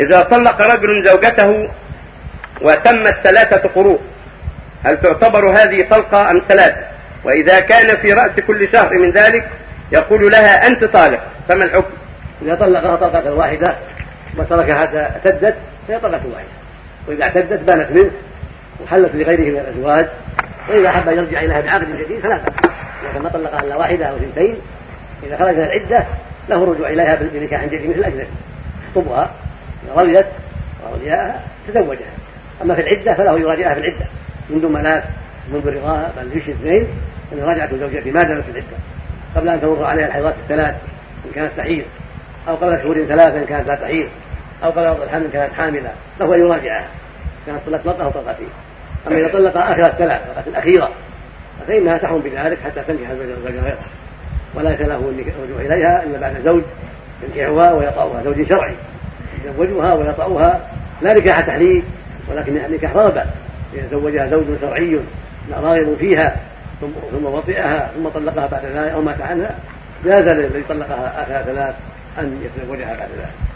إذا طلق رجل زوجته وتمت ثلاثة قروء هل تعتبر هذه طلقة أم ثلاثة؟ وإذا كان في رأس كل شهر من ذلك يقول لها أنت طالق فما الحكم؟ إذا طلقها طلقة واحدة وتركها حتى اعتدت فهي طلقة واحدة. وإذا اعتدت بانت منه وحلت لغيره من الأزواج وإذا أحب أن يرجع إليها بعقد جديد فلا بأس. إذا ما طلقها إلا واحدة أو اثنتين إذا خرج من العدة له الرجوع إليها بنكاح جديد مثل الأجنبي يخطبها رضيت وأولياءها تزوجها. أما في العدة فله يراجعها في العدة. منذ منات منذ رضاها بل يشهد اثنين؟ أن راجعت زوجتي ما دامت في العدة. قبل أن تمر عليها الحيضات الثلاث إن كانت تحيض أو قبل شهور ثلاثة إن كانت لا تحيض أو قبل وضع الحمل إن كانت حاملة. أن يراجعها. كانت طلقت طلقة أو طلقتين أما إذا طلق آخر الثلاث طلقة الأخيرة فإنها تحرم بذلك حتى تنكح زوجا غيرها ولا له الرجوع إليها إلا بعد زوج ينكحها ويطأها زوج شرعي. يزوجها ويطأها لا نكاح تحليل ولكن نكاح رغبة. يتزوجها زوج شرعي راغب فيها ثم وطئها ثم طلقها بعد ذلك أو مات عنها جاز للذي طلقها آخر ثلاث أن يتزوجها بعد ذلك.